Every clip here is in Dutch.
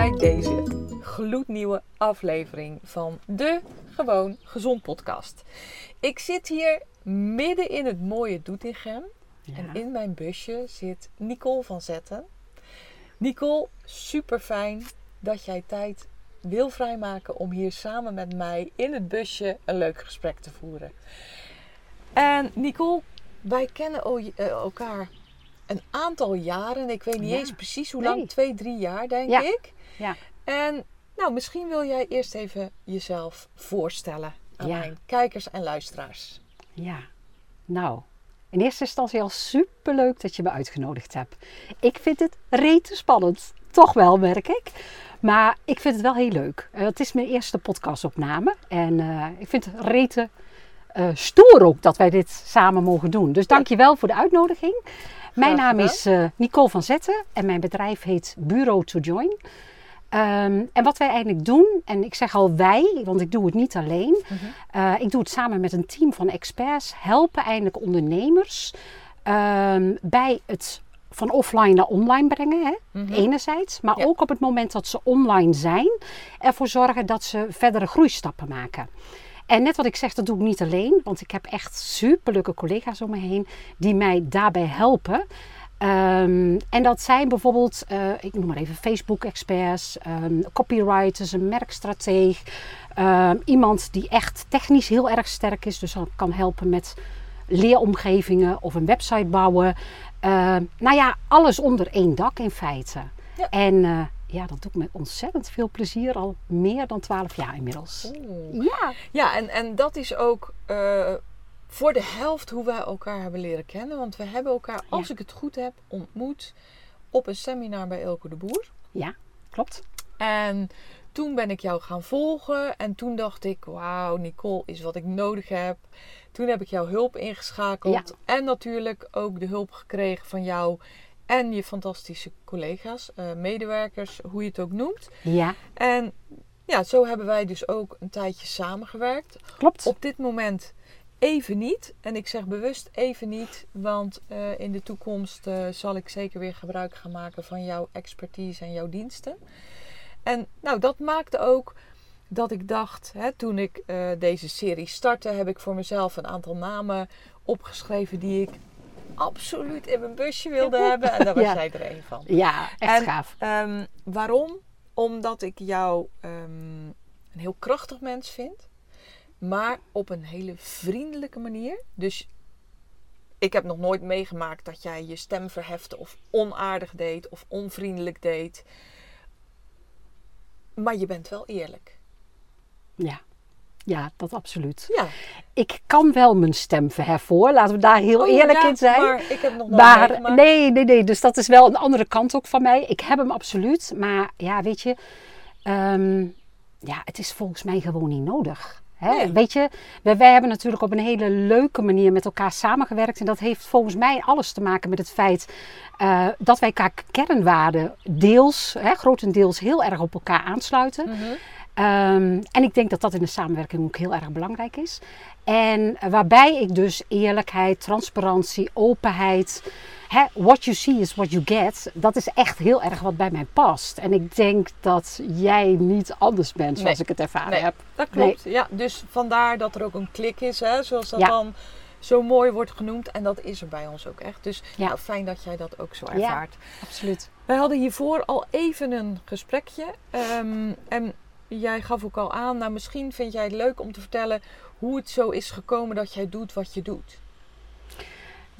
Bij deze gloednieuwe aflevering van de Gewoon Gezond podcast. Ik zit hier midden in het mooie Doetinchem. En in mijn busje zit Nicole van Zetten. Nicole, super fijn dat jij tijd wil vrijmaken om hier samen met mij in het busje een leuk gesprek te voeren. En Nicole, wij kennen eh, elkaar een aantal jaren. Ik weet niet Ja. eens precies hoe lang. Nee. Twee, drie jaar denk Ja. ik. Ja. En nou, misschien wil jij eerst even jezelf voorstellen aan Ja. mijn kijkers en luisteraars. Ja, nou, in eerste instantie al superleuk dat je me uitgenodigd hebt. Ik vind het rete spannend, toch wel merk ik. Maar ik vind het wel heel leuk. Eh, het is mijn eerste podcastopname en eh, ik vind het rete eh, stoer ook dat wij dit samen mogen doen. Dus dank je wel voor de uitnodiging. Mijn naam is Nicole van Zetten en mijn bedrijf heet Bureau to Join. Ehm, en wat wij eigenlijk doen, en ik zeg al wij, want ik doe het niet alleen. Eh, ik doe het samen met een team van experts. Helpen eigenlijk ondernemers ehm, bij het van offline naar online brengen. Hè? Enerzijds, maar Ja. ook op het moment dat ze online zijn, ervoor zorgen dat ze verdere groeistappen maken. En net wat ik zeg, dat doe ik niet alleen, want ik heb echt superleuke collega's om me heen die mij daarbij helpen. Ehm, en dat zijn bijvoorbeeld, eh, ik noem maar even Facebook-experts, ehm, copywriters, een merkstrateeg, ehm, iemand die echt technisch heel erg sterk is, dus dan kan helpen met leeromgevingen of een website bouwen. Ehm, nou ja, alles onder één dak in feite. Ja. En eh, ja, dat doe ik met ontzettend veel plezier, al meer dan 12 jaar inmiddels. Ja, Ja, en, en dat is ook eh, voor de helft hoe wij elkaar hebben leren kennen. Want we hebben elkaar, als Ja. ik het goed heb, ontmoet op een seminar bij Elke de Boer. ja, klopt. En toen ben ik jou gaan volgen en toen dacht ik, wauw, Nicole is wat ik nodig heb. Toen heb ik jouw hulp ingeschakeld en natuurlijk ook de hulp gekregen van jou en je fantastische collega's, eh, medewerkers, hoe je het ook noemt. Ja, En ja, zo hebben wij dus ook een tijdje samengewerkt. klopt. Op dit moment even niet. En ik zeg bewust even niet, want eh, in de toekomst eh, zal ik zeker weer gebruik gaan maken van jouw expertise en jouw diensten. En nou, dat maakte ook dat ik dacht, hè, toen ik eh, deze serie startte, heb ik voor mezelf een aantal namen opgeschreven die ik absoluut in mijn busje wilde hebben. En daar was Ja. jij er een van. Ja, echt En, gaaf. Ehm, waarom? Omdat ik jou ehm, een heel krachtig mens vind, maar op een hele vriendelijke manier. Dus ik heb nog nooit meegemaakt dat jij je stem verhefte of onaardig deed of onvriendelijk deed. Maar je bent wel eerlijk. Ja. ja, dat absoluut. Ja, Ik kan wel mijn stem verheffen hoor, laten we daar heel Oh, eerlijk ja, in zijn. Maar ik heb nog nooit Maar nee, nee, nee. Dus dat is wel een andere kant ook van mij. Ik heb hem absoluut. Maar ja, weet je, ehm, ja, het is volgens mij gewoon niet nodig. Hè? Nee. Weet je, wij, wij hebben natuurlijk op een hele leuke manier met elkaar samengewerkt. En dat heeft volgens mij alles te maken met het feit eh, dat wij elkaar kernwaarden deels, hè, grotendeels heel erg op elkaar aansluiten. Mhm. Ehm, en ik denk dat dat in de samenwerking ook heel erg belangrijk is. En waarbij ik dus eerlijkheid, transparantie, openheid. Hè, what you see is what you get. Dat is echt heel erg wat bij mij past. En ik denk dat jij niet anders bent zoals Nee. ik het ervaren Nee, heb. dat klopt. Ja, dus vandaar dat er ook een klik is, hè, zoals dat Ja. dan zo mooi wordt genoemd. En dat is er bij ons ook echt. Dus Ja. nou, fijn dat jij dat ook zo Ja. ervaart. Absoluut. Wij hadden hiervoor al even een gesprekje. ehm, en jij gaf ook al aan, nou misschien vind jij het leuk om te vertellen hoe het zo is gekomen dat jij doet wat je doet.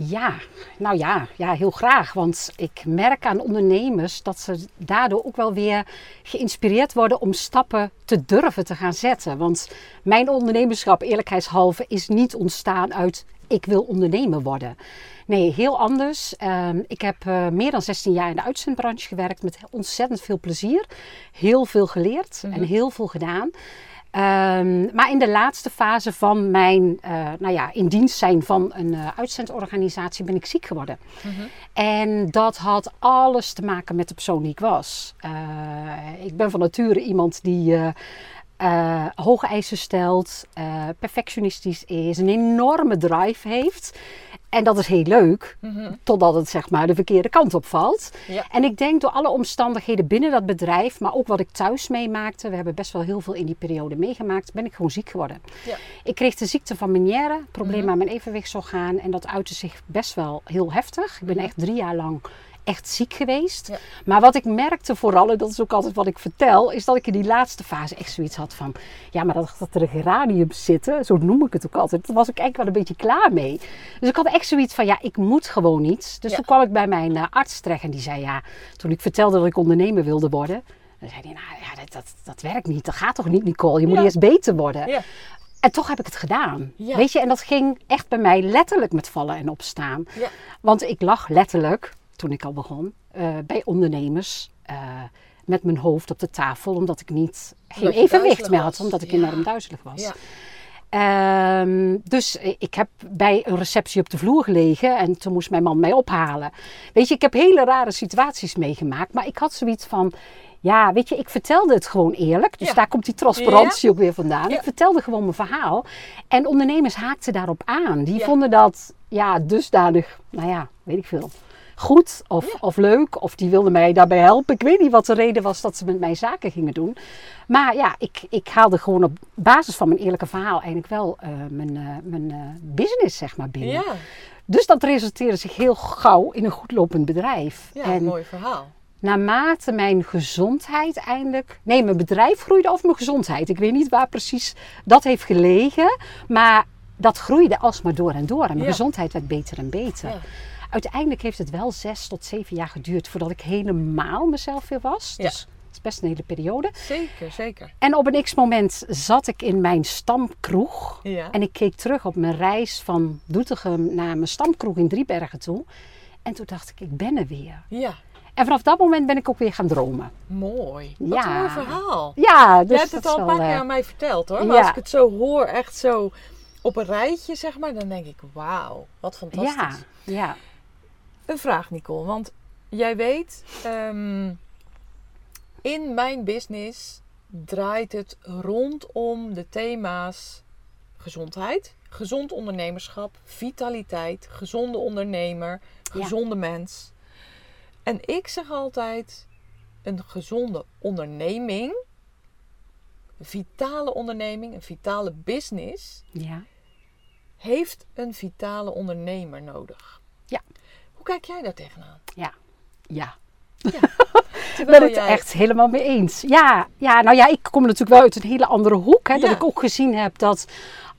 Ja, nou ja, ja, heel graag. Want ik merk aan ondernemers dat ze daardoor ook wel weer geïnspireerd worden om stappen te durven te gaan zetten. Want mijn ondernemerschap, eerlijkheidshalve, is niet ontstaan uit ik wil ondernemer worden. Nee, heel anders. Ehm, ik heb eh, meer dan 16 jaar in de uitzendbranche gewerkt met ontzettend veel plezier. Heel veel geleerd en heel veel gedaan. Ehm, maar in de laatste fase van mijn eh, nou ja, in dienst zijn van een eh, uitzendorganisatie ben ik ziek geworden. En dat had alles te maken met de persoon die ik was. Eh, ik ben van nature iemand die eh, hoge eisen stelt, eh, perfectionistisch is, een enorme drive heeft. En dat is heel leuk, totdat het zeg maar de verkeerde kant op valt. Ja. En ik denk door alle omstandigheden binnen dat bedrijf, maar ook wat ik thuis meemaakte, we hebben best wel heel veel in die periode meegemaakt, ben ik gewoon ziek geworden. Ja. Ik kreeg de ziekte van Meniere, probleem aan mijn evenwichtsorgaan. En dat uitte zich best wel heel heftig. Ik ben echt drie jaar lang echt ziek geweest. Ja. Maar wat ik merkte vooral, en dat is ook altijd wat ik vertel, is dat ik in die laatste fase echt zoiets had van, ja, maar dat, dat er geraniums zitten, zo noem ik het ook altijd, daar was ik eigenlijk wel een beetje klaar mee. Dus ik had echt zoiets van, ja, ik moet gewoon iets. Dus Ja. toen kwam ik bij mijn eh, arts terecht en die zei, ja, toen ik vertelde dat ik ondernemer wilde worden, dan zei hij, nou ja, dat, dat, dat werkt niet, dat gaat toch niet, Nicole, je moet Ja. eerst beter worden. Ja. En toch heb ik het gedaan. Ja. Weet je, en dat ging echt bij mij letterlijk met vallen en opstaan. Ja. Want ik lag letterlijk, toen ik al begon, eh, bij ondernemers eh, met mijn hoofd op de tafel, omdat ik niet geen evenwicht meer had, omdat ik Ja. enorm duizelig was. Ja. Ehm, dus ik heb bij een receptie op de vloer gelegen en toen moest mijn man mij ophalen. Weet je, ik heb hele rare situaties meegemaakt, maar ik had zoiets van, ja, weet je, ik vertelde het gewoon eerlijk. Dus Ja. daar komt die transparantie ook weer vandaan. Ja. Ik vertelde gewoon mijn verhaal en ondernemers haakten daarop aan. Die vonden dat, ja, dusdanig, nou ja, weet ik veel. Goed of, of leuk, of die wilden mij daarbij helpen. Ik weet niet wat de reden was dat ze met mij zaken gingen doen. Maar ja, ik, ik haalde gewoon op basis van mijn eerlijke verhaal eigenlijk wel eh, mijn, eh, mijn eh, business zeg maar binnen. Ja, Dus dat resulteerde zich heel gauw in een goed lopend bedrijf. ja en mooi verhaal. naarmate mijn gezondheid eindelijk... Nee, mijn bedrijf groeide of mijn gezondheid. Ik weet niet waar precies dat heeft gelegen. Maar dat groeide alsmaar door en door. En mijn Ja. gezondheid werd beter en beter. Ja. Uiteindelijk heeft het wel zes tot zeven jaar geduurd voordat ik helemaal mezelf weer was. Ja. Dus het is best een hele periode. Zeker, zeker. En op een x-moment zat ik in mijn stamkroeg. Ja. En ik keek terug op mijn reis van Doetinchem naar mijn stamkroeg in Driebergen toe. En toen dacht ik, ik ben er weer. Ja, En vanaf dat moment ben ik ook weer gaan dromen. mooi. Wat Ja. een mooi verhaal. Ja, dus Je hebt het al een paar keer eh, aan mij verteld hoor. Maar ja. als ik het zo hoor, echt zo op een rijtje zeg maar, dan denk ik wauw, wat fantastisch. Ja, ja. Een vraag Nicole, want jij weet, ehm, in mijn business draait het rondom de thema's gezondheid, gezond ondernemerschap, vitaliteit, gezonde ondernemer, Ja. gezonde mens. En ik zeg altijd, een gezonde onderneming, een vitale onderneming, een vitale business, ja. heeft een vitale ondernemer nodig. Ja. Hoe kijk jij daar tegenaan? Ja, ja. Ik Terwijl ben het jij- echt helemaal mee eens. Ja, ja, nou ja, ik kom natuurlijk wel uit een hele andere hoek. Hè, Dat Ja. ik ook gezien heb dat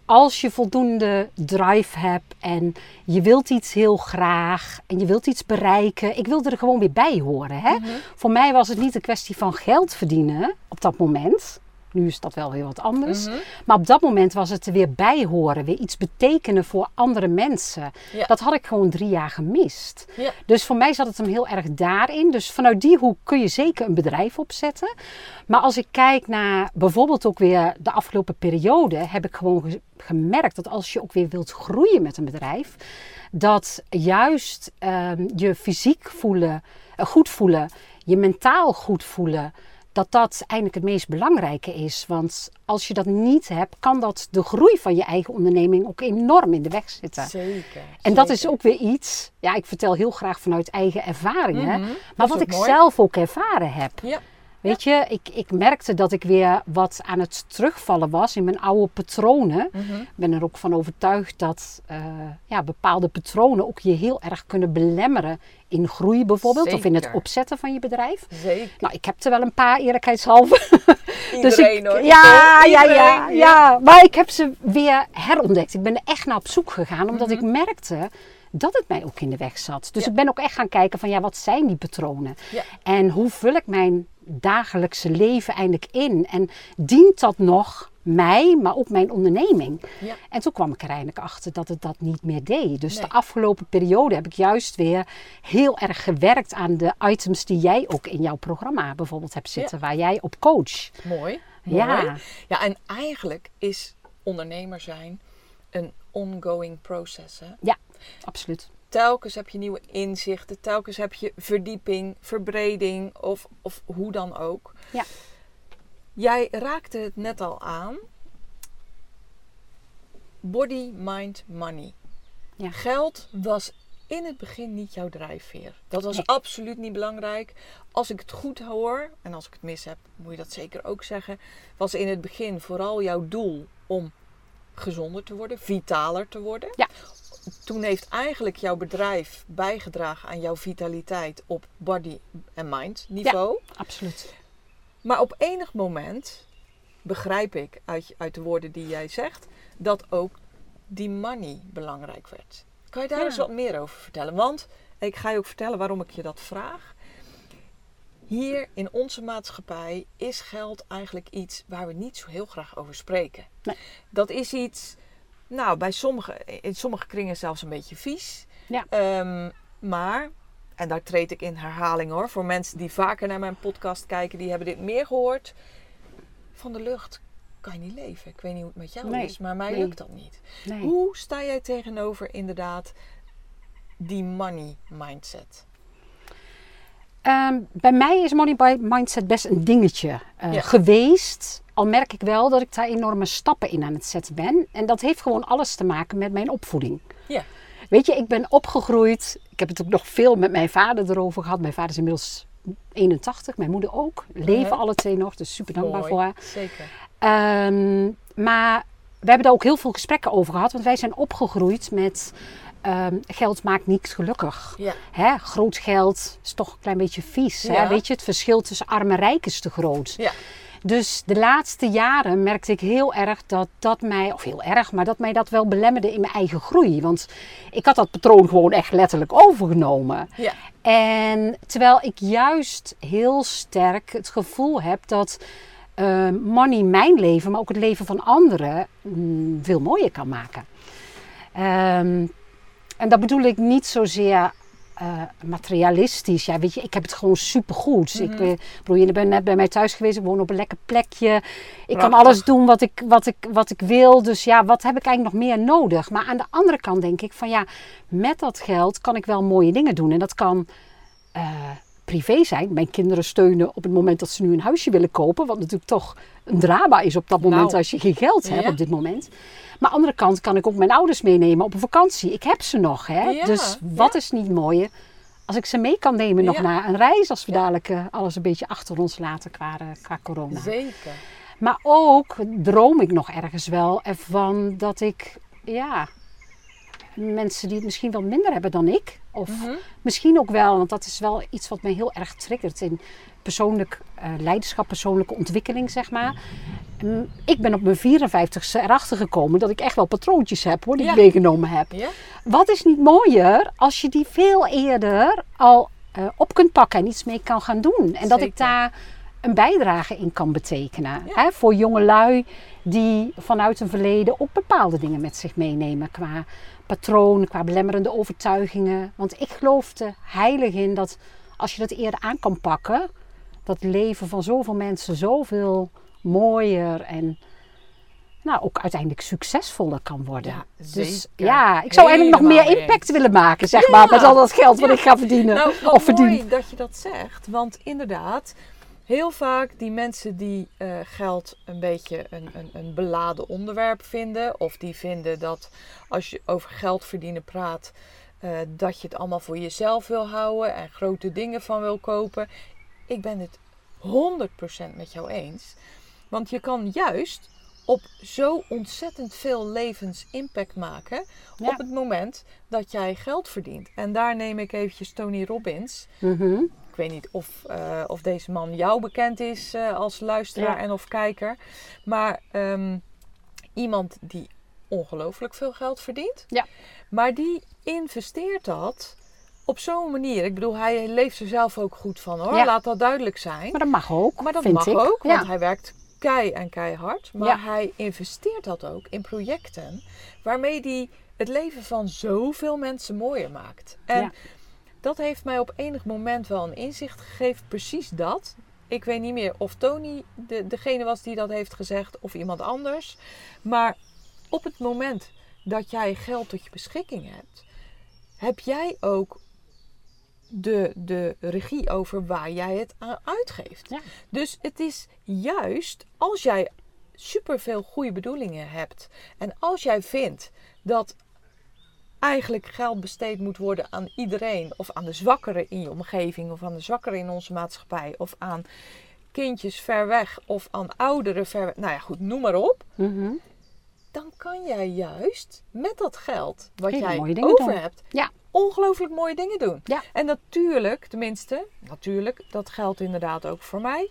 als je voldoende drive hebt en je wilt iets heel graag en je wilt iets bereiken. Ik wilde er gewoon weer bij horen. Hè? Mhm. Voor mij was het niet een kwestie van geld verdienen op dat moment. Nu is dat wel weer wat anders. Mhm. Maar op dat moment was het er weer bij horen. Weer iets betekenen voor andere mensen. Ja. Dat had ik gewoon drie jaar gemist. Ja. Dus voor mij zat het hem heel erg daarin. Dus vanuit die hoek kun je zeker een bedrijf opzetten. Maar als ik kijk naar bijvoorbeeld ook weer de afgelopen periode, heb ik gewoon ge- gemerkt dat als je ook weer wilt groeien met een bedrijf, dat juist ehm, je fysiek voelen, eh, goed voelen, je mentaal goed voelen, dat dat eigenlijk het meest belangrijke is. Want als je dat niet hebt, kan dat de groei van je eigen onderneming ook enorm in de weg zitten. Zeker. En dat is ook weer iets, ja, ik vertel heel graag vanuit eigen ervaringen, Mhm. maar wat ik mooi. zelf ook ervaren heb. Ja, Weet je, ik, ik merkte dat ik weer wat aan het terugvallen was in mijn oude patronen. Mhm. Ik ben er ook van overtuigd dat eh, ja, bepaalde patronen ook je heel erg kunnen belemmeren in groei bijvoorbeeld. Of in het opzetten van je bedrijf. Zeker. Nou, ik heb er wel een paar eerlijkheidshalve. Iedereen dus ik, hoor. Ja, ja, ja, ja. Maar ik heb ze weer herontdekt. Ik ben er echt naar op zoek gegaan, omdat Mhm. ik merkte dat het mij ook in de weg zat. Dus Ja. ik ben ook echt gaan kijken van, ja, wat zijn die patronen? Ja. En hoe vul ik mijn dagelijkse leven eindelijk in? En dient dat nog mij, maar ook mijn onderneming? Ja. En toen kwam ik er eindelijk achter dat het dat niet meer deed. Dus Nee. de afgelopen periode heb ik juist weer heel erg gewerkt aan de items die jij ook in jouw programma bijvoorbeeld hebt zitten, waar jij op coach. Mooi. Ja. Mooi. Ja, en eigenlijk is ondernemer zijn een ongoing proces. Hè? Ja, absoluut. Telkens heb je nieuwe inzichten, telkens heb je verdieping, verbreding of, of hoe dan ook. Ja. Jij raakte het net al aan. Body, mind, money. Ja. Geld was in het begin niet jouw drijfveer. Dat was Nee. absoluut niet belangrijk. Als ik het goed hoor, en als ik het mis heb, moet je dat zeker ook zeggen. Was in het begin vooral jouw doel om gezonder te worden, vitaler te worden. Ja. Toen heeft eigenlijk jouw bedrijf bijgedragen aan jouw vitaliteit op body en mind niveau. Absoluut. Maar op enig moment begrijp ik uit, uit de woorden die jij zegt dat ook die money belangrijk werd. Kan je daar Ja. eens wat meer over vertellen? Want ik ga je ook vertellen waarom ik je dat vraag. Hier in onze maatschappij is geld eigenlijk iets waar we niet zo heel graag over spreken. Nee. Dat is iets, nou, bij sommige, in sommige kringen zelfs een beetje vies. Ja. Ehm, maar, en daar treed ik in herhaling hoor, voor mensen die vaker naar mijn podcast kijken, die hebben dit meer gehoord. Van de lucht kan je niet leven. Ik weet niet hoe het met jou Nee, is, maar mij nee. lukt dat niet. Nee. Hoe sta jij tegenover inderdaad die money mindset? Ehm, bij mij is money by mindset best een dingetje eh, Ja. geweest. Al merk ik wel dat ik daar enorme stappen in aan het zetten ben. En dat heeft gewoon alles te maken met mijn opvoeding. Ja. Weet je, ik ben opgegroeid. Ik heb het ook nog veel met mijn vader erover gehad. Mijn vader is inmiddels 81, mijn moeder ook. Leven Mhm. alle twee nog, dus super dankbaar Mooi, voor haar. Zeker. Ehm, maar we hebben daar ook heel veel gesprekken over gehad. Want wij zijn opgegroeid met ehm, geld maakt niets gelukkig. Ja. Hè, groot geld is toch een klein beetje vies. Hè? Weet je, het verschil tussen arm en rijk is te groot. Ja. Dus de laatste jaren merkte ik heel erg dat dat mij, of heel erg, maar dat mij dat wel belemmerde in mijn eigen groei. Want ik had dat patroon gewoon echt letterlijk overgenomen. Ja. En terwijl ik juist heel sterk het gevoel heb dat eh, money mijn leven, maar ook het leven van anderen, mm, veel mooier kan maken. Ehm, en dat bedoel ik niet zozeer eh, materialistisch. Ja, weet je, ik heb het gewoon supergoed. Ik ben, bedoel, je bent net bij mij thuis geweest. Ik woon op een lekker plekje. Ik kan alles doen wat ik, wat, ik, wat ik wil. Dus ja, wat heb ik eigenlijk nog meer nodig? Maar aan de andere kant denk ik van ja, met dat geld kan ik wel mooie dingen doen. En dat kan eh, privé zijn. Mijn kinderen steunen op het moment dat ze nu een huisje willen kopen. Wat natuurlijk toch een drama is op dat moment Nou. als je geen geld hebt Ja. op dit moment. Maar aan de andere kant kan ik ook mijn ouders meenemen op een vakantie. Ik heb ze nog. Hè? Ja, dus wat ja. is niet mooier als ik ze mee kan nemen nog naar een reis. Als we dadelijk eh, alles een beetje achter ons laten qua, eh, qua corona. Zeker. Maar ook droom ik nog ergens wel ervan dat ik, ja, mensen die het misschien wel minder hebben dan ik. Of Mhm. misschien ook wel, want dat is wel iets wat mij heel erg triggert in persoonlijk eh, leiderschap, persoonlijke ontwikkeling, zeg maar. Ik ben op mijn 54ste erachter gekomen dat ik echt wel patroontjes heb hoor, die Ja. ik meegenomen heb. Ja? Wat is niet mooier als je die veel eerder al eh, op kunt pakken en iets mee kan gaan doen. En dat ik daar een bijdrage in kan betekenen. Hè, voor jonge lui die vanuit een verleden ook bepaalde dingen met zich meenemen. Qua patroon, qua belemmerende overtuigingen. Want ik geloof er heilig in dat als je dat eerder aan kan pakken, dat leven van zoveel mensen zoveel mooier en nou, ook uiteindelijk succesvoller kan worden. Ja, Dus ja, ik zou eigenlijk nog meer impact willen maken, zeg maar, met al dat geld wat Ja. ik ga verdienen. Nou, wat of verdien. mooi dat je dat zegt. Want inderdaad, heel vaak die mensen die eh, geld een beetje een, een, een beladen onderwerp vinden. Of die vinden dat als je over geld verdienen praat, eh, dat je het allemaal voor jezelf wil houden en grote dingen van wil kopen. Ik ben het 100% met jou eens. Want je kan juist op zo ontzettend veel levens impact maken Ja. op het moment dat jij geld verdient. En daar neem ik eventjes Tony Robbins. Mhm. Ik weet niet of, eh, of deze man jou bekend is eh, als luisteraar Ja. en of kijker. Maar ehm, iemand die ongelooflijk veel geld verdient. Ja. Maar die investeert dat op zo'n manier. Ik bedoel, hij leeft er zelf ook goed van hoor. Ja. Laat dat duidelijk zijn. Maar dat mag ook, Maar dat mag ik. ook, want hij werkt kei en keihard. Maar Ja. hij investeert dat ook in projecten waarmee hij het leven van zoveel mensen mooier maakt. En Ja. dat heeft mij op enig moment wel een inzicht gegeven, precies dat. Ik weet niet meer of Tony de, degene was die dat heeft gezegd of iemand anders. Maar op het moment dat jij geld tot je beschikking hebt, heb jij ook de, de regie over waar jij het aan uitgeeft. Ja. Dus het is juist als jij superveel goede bedoelingen hebt en als jij vindt dat eigenlijk geld besteed moet worden aan iedereen of aan de zwakkeren in je omgeving of aan de zwakkeren in onze maatschappij of aan kindjes ver weg of aan ouderen ver weg, nou ja goed, noem maar op Mhm. dan kan jij juist met dat geld wat Hele jij over doen. hebt, Ja. Ongelooflijk mooie dingen doen. Ja. En natuurlijk, tenminste, natuurlijk, dat geldt inderdaad ook voor mij.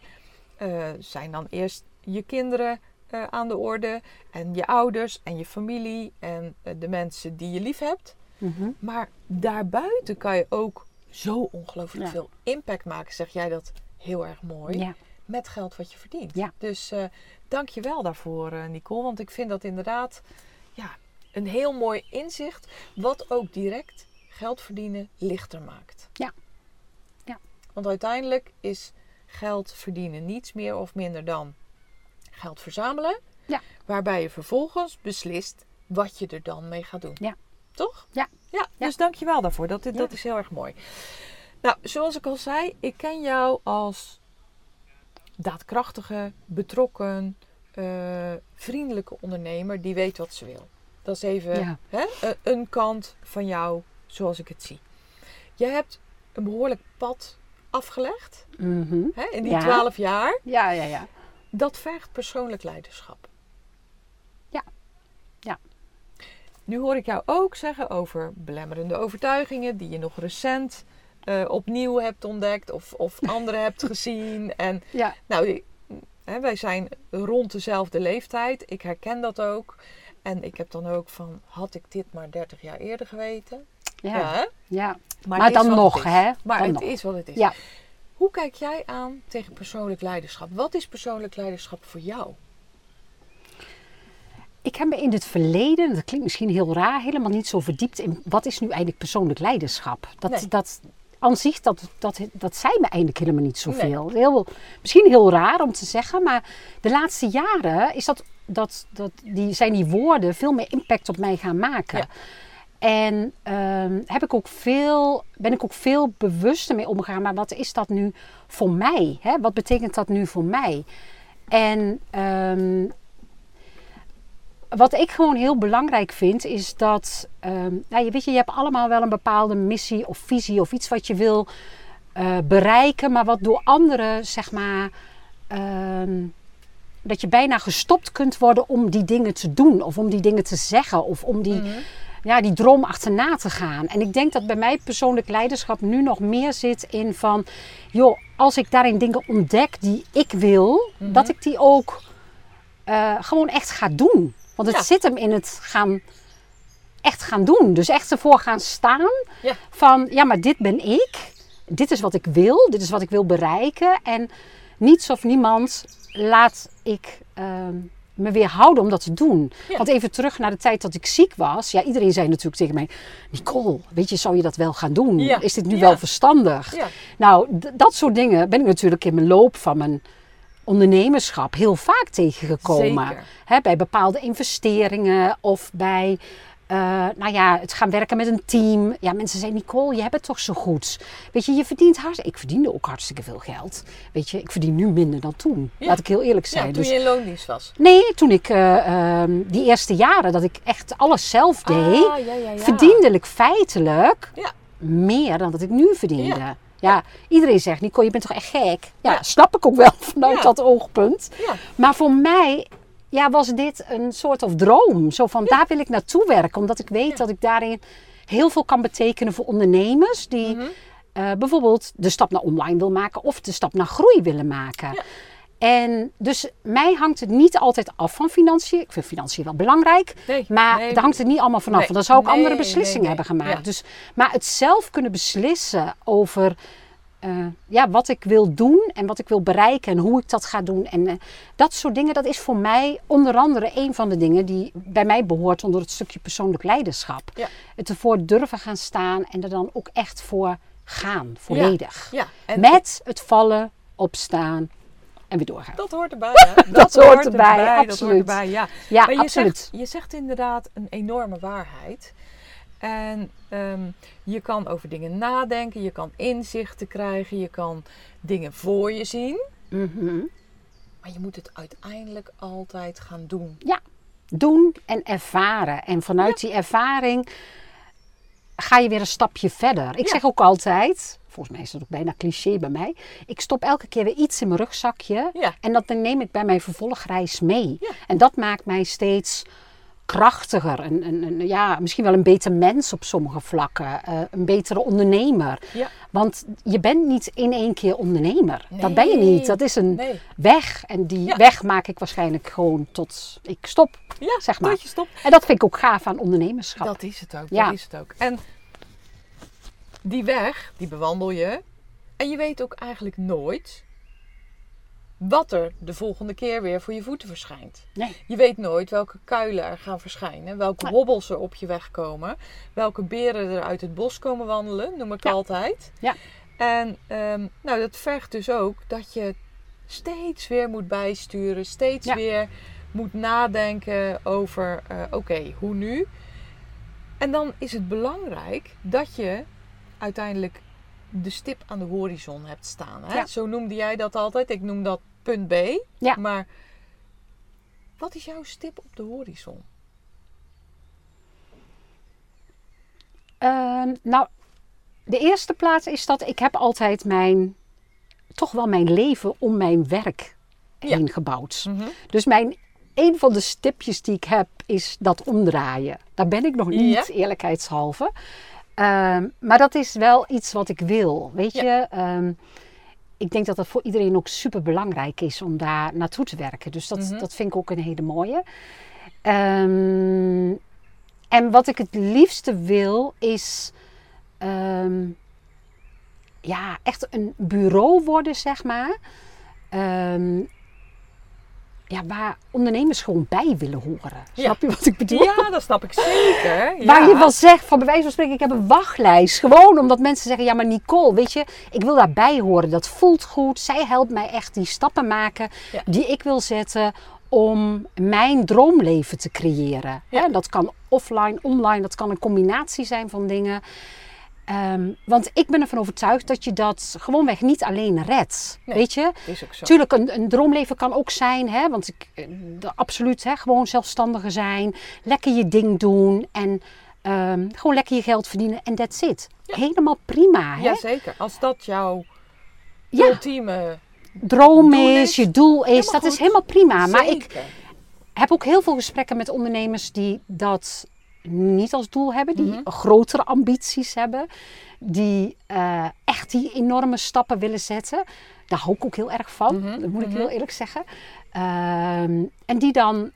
eh, zijn dan eerst je kinderen eh, aan de orde en je ouders en je familie en eh, de mensen die je lief hebt. Mhm. Maar daarbuiten kan je ook zo ongelooflijk Ja. veel impact maken. Zeg jij dat heel erg mooi? Ja. met geld wat je verdient. Ja. Dus dank je wel daarvoor, Nicole. Want ik vind dat inderdaad ja, een heel mooi inzicht. Wat ook direct geld verdienen lichter maakt. Ja. Ja. Want uiteindelijk is geld verdienen niets meer of minder dan geld verzamelen. Ja. Waarbij je vervolgens beslist wat je er dan mee gaat doen. Ja. Toch? Ja. Ja, Ja. dus dank je wel daarvoor. Dat, dat Ja. is heel erg mooi. Nou, zoals ik al zei, ik ken jou als daadkrachtige, betrokken, eh, vriendelijke ondernemer die weet wat ze wil. Dat is even Ja. hè, een kant van jou zoals ik het zie. Je hebt een behoorlijk pad afgelegd Mhm. hè, in die Ja. twaalf jaar. Ja, ja, ja. Dat vergt persoonlijk leiderschap. Ja. Ja. Nu hoor ik jou ook zeggen over belemmerende overtuigingen die je nog recent eh, opnieuw hebt ontdekt of, of anderen hebt gezien. En Ja, nou, hè, wij zijn rond dezelfde leeftijd. Ik herken dat ook. En ik heb dan ook van, had ik dit maar 30 jaar eerder geweten? Ja, ja. Maar, dan nog, hè? Maar Dan het nog. is wat het is. Ja. Hoe kijk jij aan tegen persoonlijk leiderschap? Wat is persoonlijk leiderschap voor jou? Ik heb me in het verleden, dat klinkt misschien heel raar, helemaal niet zo verdiept in wat is nu eigenlijk persoonlijk leiderschap. Dat, Nee. dat aan zich, dat, dat, dat zei me eigenlijk helemaal niet zoveel. Heel, misschien heel raar om te zeggen, maar de laatste jaren is dat, dat, dat, die, zijn die woorden veel meer impact op mij gaan maken. Ja. En ehm, heb ik ook veel, ben ik ook veel bewuster mee omgegaan. Maar wat is dat nu voor mij? Hè? Wat betekent dat nu voor mij? En ehm, wat ik gewoon heel belangrijk vind, is dat, ehm, nou, je weet je, je hebt allemaal wel een bepaalde missie of visie of iets wat je wil eh, bereiken, maar wat door anderen, zeg maar, dat je bijna gestopt kunt worden om die dingen te doen of om die dingen te zeggen of om die, ja, die droom achterna te gaan. En ik denk dat bij mij persoonlijk leiderschap nu nog meer zit in van, joh, als ik daarin dingen ontdek die ik wil, dat ik die ook eh, gewoon echt ga doen. Want het Ja. zit hem in het gaan, echt gaan doen. Dus echt ervoor gaan staan Ja. van, ja, maar dit ben ik. Dit is wat ik wil. Dit is wat ik wil bereiken. En niets of niemand laat ik ehm, me weer houden om dat te doen. Ja. Want even terug naar de tijd dat ik ziek was. Ja, iedereen zei natuurlijk tegen mij, Nicole, weet je, zou je dat wel gaan doen? Ja. Is dit nu Ja. wel verstandig? Ja. Nou, dat soort dingen ben ik natuurlijk in mijn loop van mijn ondernemerschap heel vaak tegengekomen. Hè, bij bepaalde investeringen of bij eh, nou ja, het gaan werken met een team. Ja, mensen zeggen, Nicole, je hebt het toch zo goed. Weet je, je verdient hartstikke... Ik verdiende ook hartstikke veel geld. Weet je, ik verdien nu minder dan toen. Ja. Laat ik heel eerlijk Ja, zijn. toen dus, je in loondienst was. Nee, toen ik eh, ehm, die eerste jaren dat ik echt alles zelf deed... Ah, ja, ja, ja. verdiende ik feitelijk Ja. meer dan dat ik nu verdiende. Ja. Iedereen zegt, Nico, je bent toch echt gek? Ja, snap ik ook wel vanuit Ja. dat oogpunt. Ja. Maar voor mij ja, was dit een soort of droom. Zo van, daar wil ik naartoe werken. Omdat ik weet dat ik daarin heel veel kan betekenen voor ondernemers. Die Mhm. eh, bijvoorbeeld de stap naar online wil maken. Of de stap naar groei willen maken. Ja. En dus mij hangt het niet altijd af van financiën. Ik vind financiën wel belangrijk. Nee, maar nee. daar hangt het niet allemaal vanaf. Nee, Want dan zou ik andere beslissingen hebben gemaakt. Dus, maar het zelf kunnen beslissen over eh, ja, wat ik wil doen en wat ik wil bereiken en hoe ik dat ga doen. En eh, dat soort dingen, dat is voor mij onder andere een van de dingen die bij mij behoort onder het stukje persoonlijk leiderschap. Ja. Het ervoor durven gaan staan en er dan ook echt voor gaan, volledig. Ja, en Met het vallen, opstaan en weer doorgaan. dat hoort erbij. Hè? Dat, hoort erbij, Dat hoort absoluut. erbij, ja. Ja, maar je absoluut. Zegt, je zegt inderdaad een enorme waarheid. En ehm, je kan over dingen nadenken, je kan inzichten krijgen, je kan dingen voor je zien. Mhm. Maar je moet het uiteindelijk altijd gaan doen. Ja, doen en ervaren. En vanuit die ervaring ga je weer een stapje verder. Ik Ja. zeg ook altijd, volgens mij is dat ook bijna cliché bij mij, ik stop elke keer weer iets in mijn rugzakje Ja. en dat neem ik bij mijn vervolgreis mee. Ja. En dat maakt mij steeds krachtiger. En, en, en ja, misschien wel een beter mens op sommige vlakken. eh, een betere ondernemer. Ja. Want je bent niet in één keer ondernemer. Dat ben je niet. Dat is een Nee. weg. En die Ja. weg maak ik waarschijnlijk gewoon tot ik stop. Ja, Zeg maar. tot je stopt. En dat vind ik ook gaaf aan ondernemerschap. Dat is het ook. Ja. Dat is het ook. En die weg, die bewandel je. En je weet ook eigenlijk nooit wat er de volgende keer weer voor je voeten verschijnt. Nee. Je weet nooit welke kuilen er gaan verschijnen, welke Nee. hobbels er op je weg komen, welke beren er uit het bos komen wandelen, noem ik Ja. altijd. Ja. En ehm, nou, dat vergt dus ook dat je steeds weer moet bijsturen, steeds Ja. weer moet nadenken over, eh, oké, hoe nu? En dan is het belangrijk dat je uiteindelijk de stip aan de horizon hebt staan. Hè? Ja. Zo noemde jij dat altijd. Ik noem dat punt B. Ja. Maar wat is jouw stip op de horizon? Ehm, nou, de eerste plaats is dat ik heb altijd mijn, toch wel mijn leven om mijn werk Ja. heen gebouwd. Dus mijn, een van de stipjes die ik heb is dat omdraaien. Daar ben ik nog niet, Ja. eerlijkheidshalve. Ehm, maar dat is wel iets wat ik wil. Weet Ja. je, Ehm, ik denk dat dat voor iedereen ook super belangrijk is om daar naartoe te werken. Dus dat, Mhm. dat vind ik ook een hele mooie. Ehm, en wat ik het liefste wil is ehm, ja, echt een bureau worden, zeg maar. Ehm, ja, waar ondernemers gewoon bij willen horen. Ja. Snap je wat ik bedoel? Ja, dat snap ik zeker. Ja. Waar je wel zegt, van bij wijze van spreken, ik heb een wachtlijst. Gewoon omdat mensen zeggen, ja maar Nicole, weet je, ik wil daarbij horen. Dat voelt goed. Zij helpt mij echt die stappen maken Ja. die ik wil zetten om mijn droomleven te creëren. Dat kan offline, online, dat kan een combinatie zijn van dingen. Ehm, want ik ben ervan overtuigd dat je dat gewoonweg niet alleen redt. Nee. Weet je? Is ook zo. Tuurlijk, een, een droomleven kan ook zijn, hè, want ik, eh, de- absoluut, hè, gewoon zelfstandiger zijn, lekker je ding doen en ehm, gewoon lekker je geld verdienen en that's it. Helemaal prima, hè? Jazeker. Als dat jouw Ja, ultieme droom is, is, je doel is, dat is helemaal prima. Maar ik Zeker. heb ook heel veel gesprekken met ondernemers die dat niet als doel hebben, die Mhm. grotere ambities hebben, die eh, echt die enorme stappen willen zetten. Daar hou ik ook heel erg van, Mhm, dat moet ik mhm. heel eerlijk zeggen. Ehm, en die dan,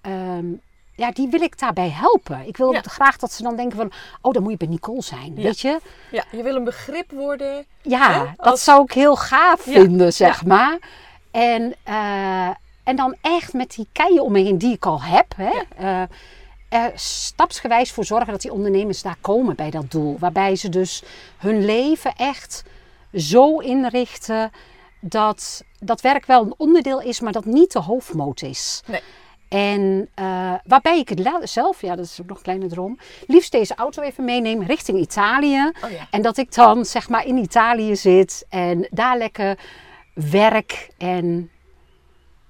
ehm, ja, die wil ik daarbij helpen. Ik wil Ja. graag dat ze dan denken van, oh, dan moet je bij Nicole zijn, Ja. weet je? Ja, je wil een begrip worden. Ja, Hè? dat Als- zou ik heel gaaf Ja, vinden, zeg maar. En, eh, en dan echt met die keien om me heen die ik al heb. Hè, eh, er stapsgewijs voor zorgen dat die ondernemers daar komen bij dat doel. Waarbij ze dus hun leven echt zo inrichten dat dat werk wel een onderdeel is, maar dat niet de hoofdmoot is. Nee. En eh, waarbij ik het zelf, ja dat is ook nog een kleine droom, liefst deze auto even meeneem richting Italië. Oh ja. En dat ik dan zeg maar in Italië zit en daar lekker werk en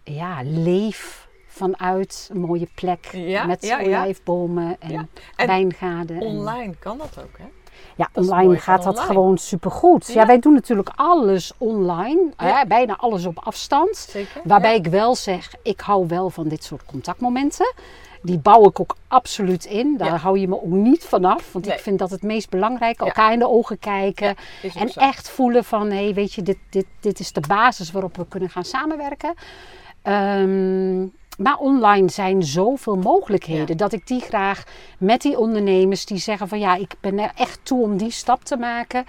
ja, leef vanuit een mooie plek Ja, met ja, en Ja. En wijngaarden. en- Online kan dat ook, hè? Ja, Dat online gaat dat online. gewoon supergoed. Ja. Ja. wij doen natuurlijk alles online. Ja. Bijna alles op afstand. Zeker. Waarbij ik wel zeg, ik hou wel van dit soort contactmomenten. Die bouw ik ook absoluut in. Daar hou je me ook niet vanaf. Want Nee. ik vind dat het meest belangrijk. Ja. Elkaar in de ogen kijken. En zo. echt voelen van, hé, weet je, dit, dit, dit is de basis waarop we kunnen gaan samenwerken. Ehm, maar online zijn zoveel mogelijkheden Ja. dat ik die graag met die ondernemers die zeggen van ja, ik ben er echt toe om die stap te maken.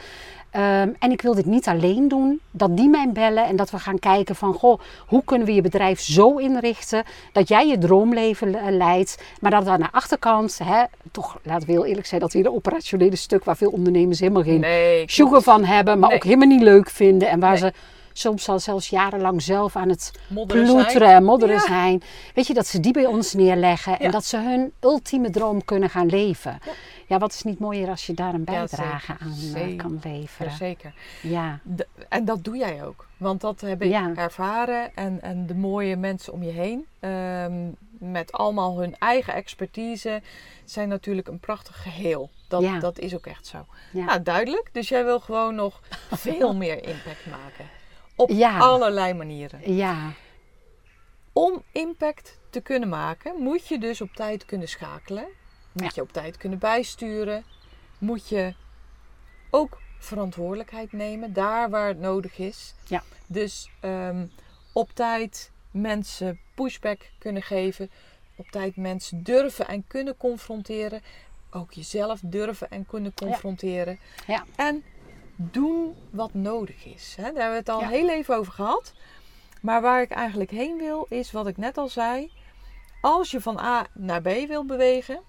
Ehm, en ik wil dit niet alleen doen, dat die mij bellen en dat we gaan kijken van goh, hoe kunnen we je bedrijf zo inrichten dat jij je droomleven le- leidt, maar dat aan de achterkant, hè, toch laten we heel eerlijk zijn, dat weer een operationele stuk waar veel ondernemers helemaal geen Nee, sugar van hebben, maar Nee. ook helemaal niet leuk vinden. En waar Nee. ze soms al zelfs jarenlang zelf aan het Modderen ploeteren zijn. en modderen Ja. zijn. Weet je, dat ze die bij ons neerleggen en Ja. dat ze hun ultieme droom kunnen gaan leven. Ja. Ja, wat is niet mooier als je daar een bijdrage aan eh, Zeker. kan leveren. Zeker. Ja, en dat doe jij ook. Want dat heb ik ervaren. En, en de mooie mensen om je heen. ehm, met allemaal hun eigen expertise. Zijn natuurlijk een prachtig geheel. Dat, dat is ook echt zo. ja. Nou, duidelijk. Dus jij wil gewoon nog veel meer impact maken. Op Ja. allerlei manieren. ja. Om impact te kunnen maken, moet je dus op tijd kunnen schakelen. Moet Ja. je op tijd kunnen bijsturen. Moet je ook verantwoordelijkheid nemen, daar waar het nodig is. Ja. Dus ehm, op tijd mensen pushback kunnen geven. Op tijd mensen durven en kunnen confronteren. Ook jezelf durven en kunnen confronteren. Ja. En doen wat nodig is. Hè? Daar hebben we het al Ja. heel even over gehad. Maar waar ik eigenlijk heen wil, is wat ik net al zei. Als je van A naar B wil bewegen,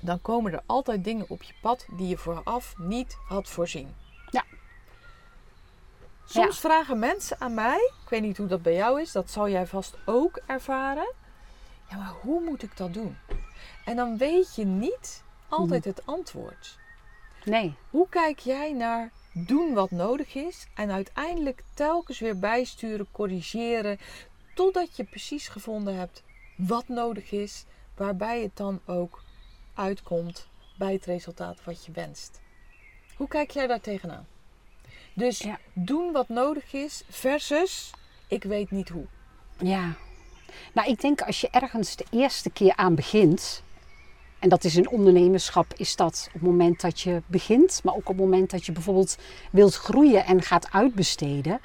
dan komen er altijd dingen op je pad die je vooraf niet had voorzien. Ja. Soms vragen mensen aan mij, ik weet niet hoe dat bij jou is, dat zal jij vast ook ervaren. Ja, maar hoe moet ik dat doen? En dan weet je niet altijd Mhm. het antwoord. Nee. Hoe kijk jij naar doen wat nodig is en uiteindelijk telkens weer bijsturen, corrigeren, totdat je precies gevonden hebt wat nodig is, waarbij het dan ook uitkomt bij het resultaat wat je wenst? Hoe kijk jij daar tegenaan? Dus Ja. doen wat nodig is versus ik weet niet hoe. Ja. Nou, ik denk als je ergens de eerste keer aan begint, en dat is in ondernemerschap, is dat op het moment dat je begint, maar ook op het moment dat je bijvoorbeeld wilt groeien en gaat uitbesteden,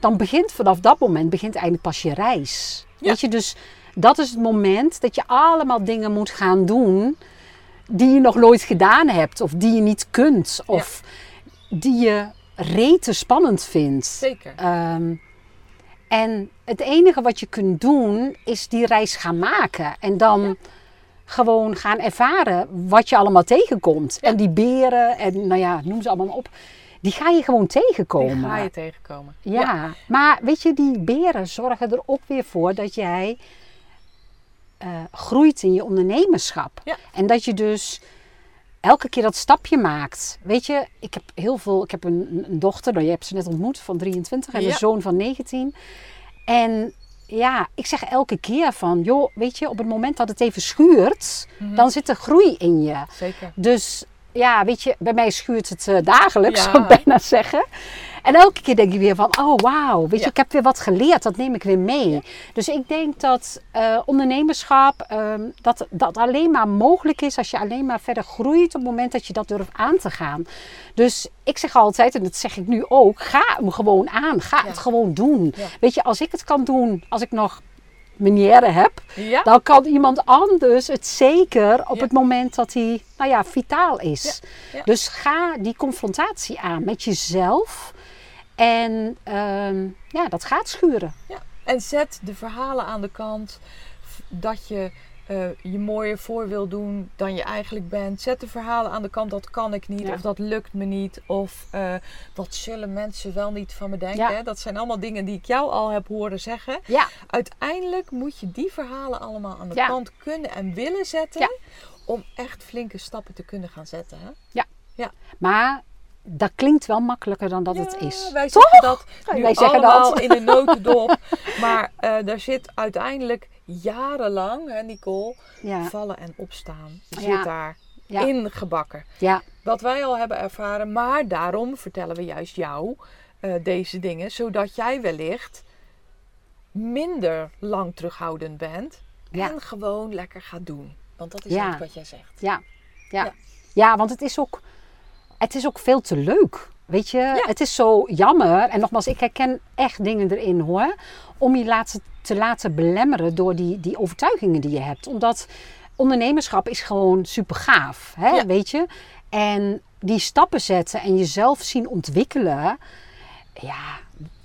dan begint vanaf dat moment begint eigenlijk pas je reis. Ja. Weet je, dus dat is het moment dat je allemaal dingen moet gaan doen die je nog nooit gedaan hebt, of die je niet kunt, of die je rete spannend vindt. Zeker. Ehm, en het enige wat je kunt doen is die reis gaan maken. En dan gewoon gaan ervaren wat je allemaal tegenkomt. Ja. En die beren en nou ja, noem ze allemaal op. Die ga je gewoon tegenkomen. Die ga je tegenkomen. Ja, maar weet je, die beren zorgen er ook weer voor dat jij eh, groeit in je ondernemerschap. Ja. En dat je dus elke keer dat stapje maakt. Weet je, ik heb heel veel, ik heb een, een dochter, nou, je hebt ze net ontmoet, van 23 en een zoon van 19. En ja, ik zeg elke keer van, joh, weet je, op het moment dat het even schuurt, Mhm. dan zit er groei in je. Zeker. Dus ja, weet je, bij mij schuurt het eh, dagelijks, Ja. zou ik bijna zeggen. En elke keer denk ik weer van, oh wauw, weet je, Ja. ik heb weer wat geleerd, dat neem ik weer mee. Dus ik denk dat eh, ondernemerschap, ehm, dat, dat alleen maar mogelijk is als je alleen maar verder groeit op het moment dat je dat durft aan te gaan. Dus ik zeg altijd, en dat zeg ik nu ook, ga hem gewoon aan, ga Ja. het gewoon doen. Weet je, als ik het kan doen, als ik nog manieren heb, Ja. dan kan iemand anders het zeker op Ja. het moment dat hij, nou ja, vitaal is. Ja. Dus ga die confrontatie aan met jezelf. En ehm, ja, dat gaat schuren. Ja. En zet de verhalen aan de kant dat je eh, je mooier voor wil doen dan je eigenlijk bent. Zet de verhalen aan de kant dat kan ik niet Ja. of dat lukt me niet of eh, wat zullen mensen wel niet van me denken. Ja. Hè? Dat zijn allemaal dingen die ik jou al heb horen zeggen. Ja, Uiteindelijk moet je die verhalen allemaal aan de Ja. kant kunnen en willen zetten Ja. om echt flinke stappen te kunnen gaan zetten. Hè? maar dat klinkt wel makkelijker dan dat het is. Wij Toch? zeggen dat nu Wij zeggen allemaal dat. in een notendop. maar eh daar zit uiteindelijk jarenlang, hè Nicole, Ja, vallen en opstaan. Ja. zit daar ingebakken. ja, wat wij al hebben ervaren. Maar daarom vertellen we juist jou eh, deze dingen, zodat jij wellicht minder lang terughoudend bent en gewoon lekker gaat doen. Want dat is wat jij zegt. Ja. Ja. ja. want het is, ook, het is ook veel te leuk. Weet je, het is zo jammer. En nogmaals, ik herken echt dingen erin hoor. Om je laten, te laten belemmeren door die, die overtuigingen die je hebt. Omdat ondernemerschap is gewoon super gaaf. Hè? Ja. Weet je? En die stappen zetten en jezelf zien ontwikkelen. Ja,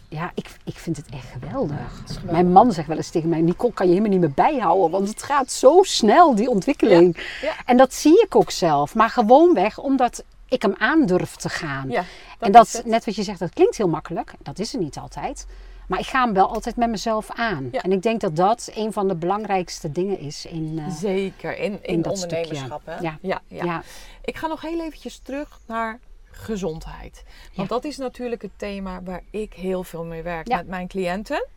ja ik, ik vind het echt geweldig. geweldig. Mijn man zegt wel eens tegen mij: Nicole, kan je helemaal niet meer bijhouden. Want het gaat zo snel, die ontwikkeling. Ja. En dat zie ik ook zelf. Maar gewoonweg omdat ik hem aandurf te gaan. Ja, en dat, net wat je zegt, dat klinkt heel makkelijk. Dat is het niet altijd. Maar ik ga hem wel altijd met mezelf aan. Ja. En ik denk dat dat een van de belangrijkste dingen is in, eh, Zeker, in, in, in dat ondernemerschap. Hè? Ja. Ja, ja. Ik ga nog heel eventjes terug naar gezondheid. Want dat is natuurlijk het thema waar ik heel veel mee werk met mijn cliënten.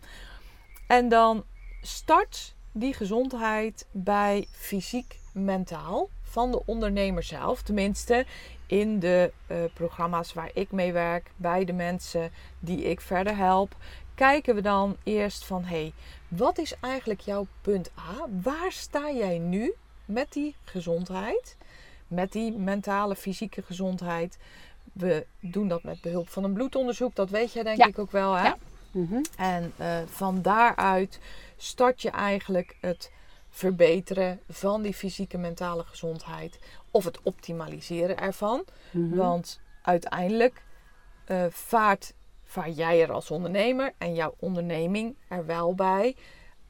En dan start die gezondheid bij fysiek, mentaal van de ondernemer zelf. Tenminste, in de eh, programma's waar ik mee werk, bij de mensen die ik verder help, kijken we dan eerst van hé, hey, wat is eigenlijk jouw punt A? Waar sta jij nu met die gezondheid? Met die mentale, fysieke gezondheid. We doen dat met behulp van een bloedonderzoek, dat weet jij denk Ja. ik ook wel. Hè? Ja. Mhm. En eh, van daaruit start je eigenlijk het verbeteren van die fysieke mentale gezondheid. Of het optimaliseren ervan. Mhm. Want uiteindelijk eh, vaart, vaar jij er als ondernemer en jouw onderneming er wel bij.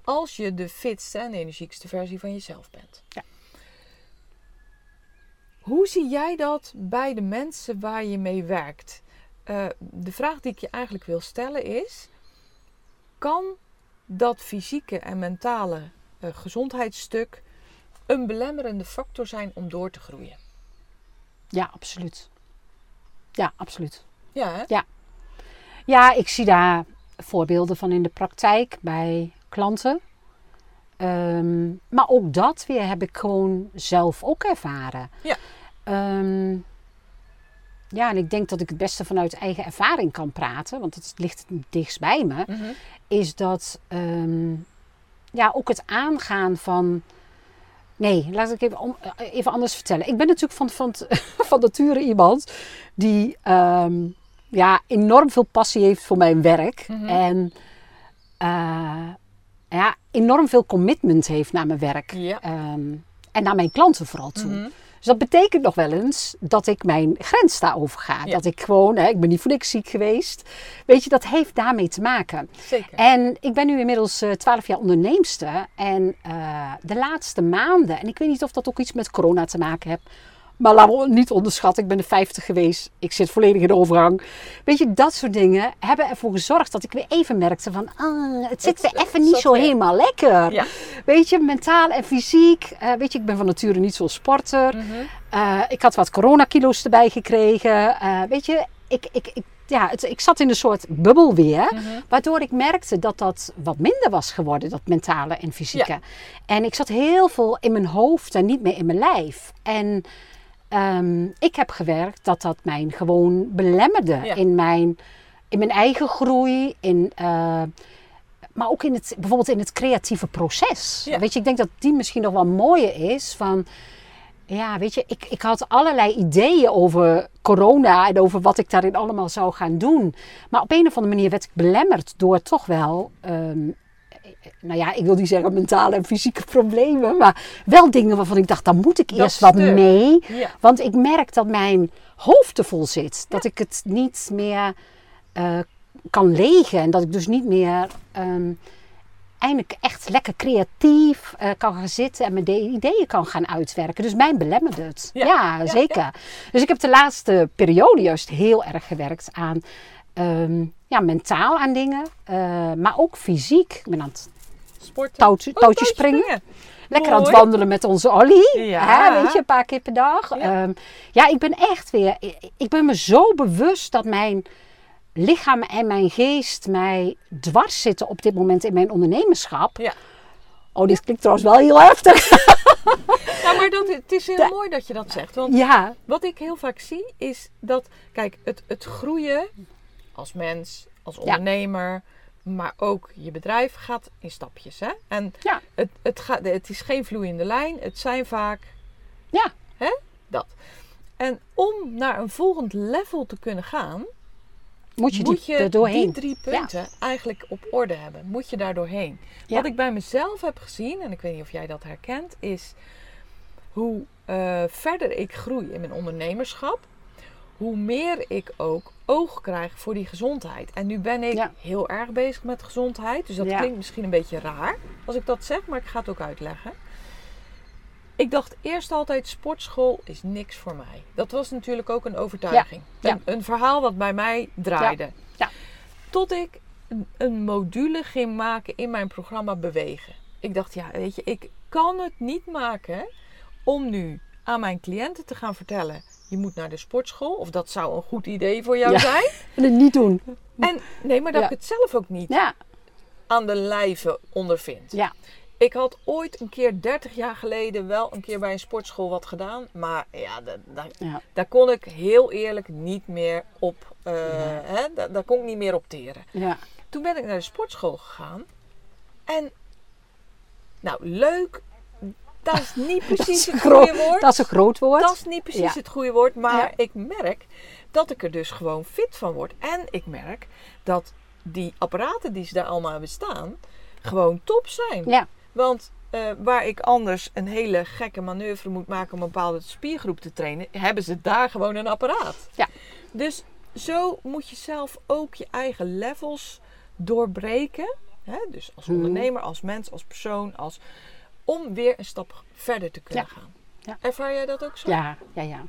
Als je de fitste en energiekste versie van jezelf bent. Ja. Hoe zie jij dat bij de mensen waar je mee werkt? Eh, de vraag die ik je eigenlijk wil stellen is: kan dat fysieke en mentale gezondheidsstuk een belemmerende factor zijn om door te groeien? Ja, absoluut. Ja, absoluut. Ja, hè? Ja, ik zie daar voorbeelden van in de praktijk bij klanten. Ehm, maar ook dat weer heb ik gewoon zelf ook ervaren. Ja. Ehm, ja, en ik denk dat ik het beste vanuit eigen ervaring kan praten, want het ligt het dichtst bij me. Mhm. Is dat ehm, ja, ook het aangaan van. Nee, laat ik even, om- even anders vertellen. Ik ben natuurlijk van, van, van nature iemand die ehm, ja, enorm veel passie heeft voor mijn werk. Mhm. En eh, ja, enorm veel commitment heeft naar mijn werk. Ja. Ehm, en naar mijn klanten vooral toe. Mhm. Dus dat betekent nog wel eens dat ik mijn grens daarover ga. Ja. Dat ik gewoon, hè, ik ben niet voor niks ziek geweest. Weet je, dat heeft daarmee te maken. Zeker. En ik ben nu inmiddels eh, 12 jaar onderneemster. En eh, de laatste maanden, en ik weet niet of dat ook iets met corona te maken heeft. Maar we het niet onderschatten, ik ben de 50 geweest. Ik zit volledig in de overgang. Weet je, dat soort dingen hebben ervoor gezorgd dat ik weer even merkte van... Ah, het zit weer even niet zo weer. helemaal lekker. Ja. Weet je, mentaal en fysiek. Eh, weet je, ik ben van nature niet zo'n sporter. Mhm. Eh, ik had wat coronakilo's erbij gekregen. Eh, weet je, ik, ik, ik, ja, het, ik zat in een soort bubbel weer. Mhm. Waardoor ik merkte dat dat wat minder was geworden, dat mentale en fysieke. En ik zat heel veel in mijn hoofd en niet meer in mijn lijf. En ehm, ik heb gewerkt dat dat mij gewoon belemmerde Ja. in, mijn, in mijn eigen groei. In, eh, maar ook in het, bijvoorbeeld in het creatieve proces. Ja. Weet je, ik denk dat die misschien nog wel mooier is van... Ja, weet je, ik, ik had allerlei ideeën over corona en over wat ik daarin allemaal zou gaan doen. Maar op een of andere manier werd ik belemmerd door toch wel, ehm, nou ja, ik wil niet zeggen mentale en fysieke problemen, maar wel dingen waarvan ik dacht, daar moet ik Dat eerst wat stuk. mee. Ja. Want ik merk dat mijn hoofd te vol zit. Dat ik het niet meer eh, kan legen en dat ik dus niet meer ehm, eindelijk echt lekker creatief eh, kan gaan zitten en mijn de- ideeën kan gaan uitwerken. Dus mij belemmerde het. Ja, Ja, ja, zeker. Dus ik heb de laatste periode juist heel erg gewerkt aan ehm, ja, mentaal aan dingen, eh, maar ook fysiek. Ik ben aan het Sporten. touwtje, Oh, springen. Lekker aan het wandelen met onze Olly. Ja. Hè, weet je, een paar keer per dag. Ja. Ja, ja ik ben echt weer... Ik ben me zo bewust dat mijn lichaam en mijn geest mij dwars zitten op dit moment in mijn ondernemerschap. Ja. Oh, dit klinkt trouwens wel heel heftig. Ja, maar dat, het is heel mooi dat je dat zegt. Want Ja, wat ik heel vaak zie is dat, kijk, het, het groeien als mens, als ondernemer, maar ook je bedrijf gaat in stapjes. Hè? En ja, het, het, gaat, het is geen vloeiende lijn, het zijn vaak ja, dat. En om naar een volgend level te kunnen gaan, moet je, die, moet je die drie punten eigenlijk op orde hebben. Moet je daar doorheen. Ja. Wat ik bij mezelf heb gezien, en ik weet niet of jij dat herkent, is hoe eh, verder ik groei in mijn ondernemerschap, hoe meer ik ook oog krijg voor die gezondheid. En nu ben ik Ja. heel erg bezig met gezondheid, dus dat Ja. klinkt misschien een beetje raar als ik dat zeg, maar ik ga het ook uitleggen. Ik dacht eerst altijd, sportschool is niks voor mij. Dat was natuurlijk ook een overtuiging. Ja. Een, een verhaal wat bij mij draaide. Tot ik een, een module ging maken in mijn programma Bewegen. Ik dacht, ja, weet je, ik kan het niet maken om nu aan mijn cliënten te gaan vertellen... je moet naar de sportschool, of dat zou een goed idee voor jou Ja. zijn. En het niet doen. En nee, maar dat Ja. ik het zelf ook niet Ja, aan de lijve ondervind. ja, Ik had ooit een keer 30 jaar geleden wel een keer bij een sportschool wat gedaan. Maar ja, da- da- ja. daar kon ik heel eerlijk niet meer op. eh, hè, da- daar kon ik niet meer op teren. ja. Toen ben ik naar de sportschool gegaan. En nou, leuk. Dat is niet precies het goede woord. dat is een groot woord. Dat is niet precies Ja. het goede woord. Maar Ja. ik merk dat ik er dus gewoon fit van word. En ik merk dat die apparaten die ze daar allemaal hebben staan, gewoon top zijn. Ja, Want eh, waar ik anders een hele gekke manoeuvre moet maken om een bepaalde spiergroep te trainen, hebben ze daar gewoon een apparaat. Ja. Dus zo moet je zelf ook je eigen levels doorbreken. Hè? Dus als Mhm. ondernemer, als mens, als persoon, als, om weer een stap verder te kunnen Ja. gaan. Ja. Ervaar jij dat ook zo? ja, ja, ja.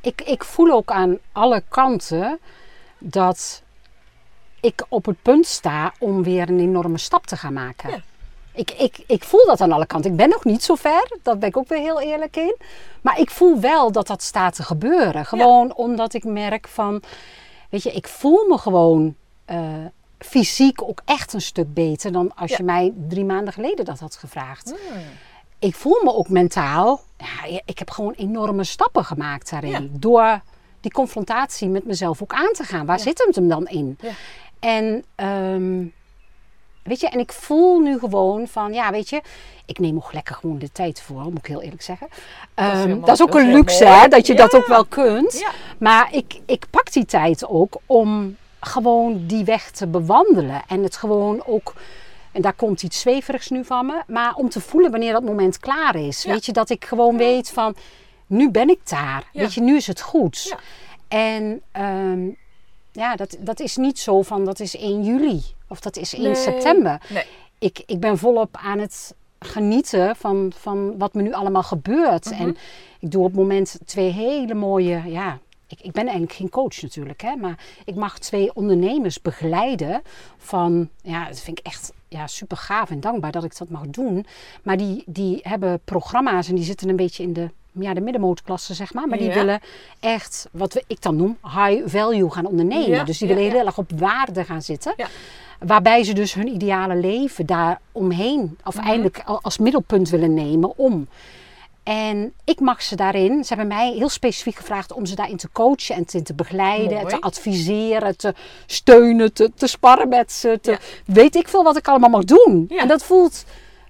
Ik, ik voel ook aan alle kanten dat ik op het punt sta om weer een enorme stap te gaan maken. Ja. Ik, ik, ik voel dat aan alle kanten. Ik ben nog niet zo ver, daar ben ik ook weer heel eerlijk in. Maar ik voel wel dat dat staat te gebeuren. Gewoon omdat ik merk van, weet je, ik voel me gewoon eh, fysiek ook echt een stuk beter dan als Ja. je mij drie maanden geleden dat had gevraagd. Hmm. Ik voel me ook mentaal, ja, ik heb gewoon enorme stappen gemaakt daarin. Ja. Door die confrontatie met mezelf ook aan te gaan. Waar zit het hem dan in? En ehm, weet je, en ik voel nu gewoon van, ja, weet je, ik neem ook lekker gewoon de tijd voor, moet ik heel eerlijk zeggen. Ehm, is Dat is, ook dat is een heel luxe, hè, dat je dat ook wel kunt. Ja. Maar ik, ik pak die tijd ook om gewoon die weg te bewandelen. En het gewoon ook, en daar komt iets zweverigs nu van me, maar om te voelen wanneer dat moment klaar is. Ja. Weet je, dat ik gewoon weet van, nu ben ik daar. Ja. Weet je, nu is het goed. En ehm, ja, dat, dat is niet zo van, dat is 1 juli of dat is 1 Nee. september. Nee. Ik, ik ben volop aan het genieten van, van wat me nu allemaal gebeurt. Mhm. En ik doe op het moment twee hele mooie, ja, ik, ik ben eigenlijk geen coach natuurlijk, hè, maar ik mag twee ondernemers begeleiden van, ja, dat vind ik echt ja, super gaaf en dankbaar dat ik dat mag doen. Maar die, die hebben programma's en die zitten een beetje in de, ja, de middenmootklasse, zeg maar. Maar die Ja. willen echt, wat we, ik dan noem, high value gaan ondernemen. Ja, Dus die willen ja. heel erg op waarde gaan zitten. Waarbij ze dus hun ideale leven daar omheen, of Mhm. eindelijk al- als middelpunt willen nemen om. En ik mag ze daarin, ze hebben mij heel specifiek gevraagd om ze daarin te coachen en te, te begeleiden, Mooi. te adviseren, te steunen, te, te sparren met ze. Te, Ja. Weet ik veel wat ik allemaal mag doen. Ja. En dat voelt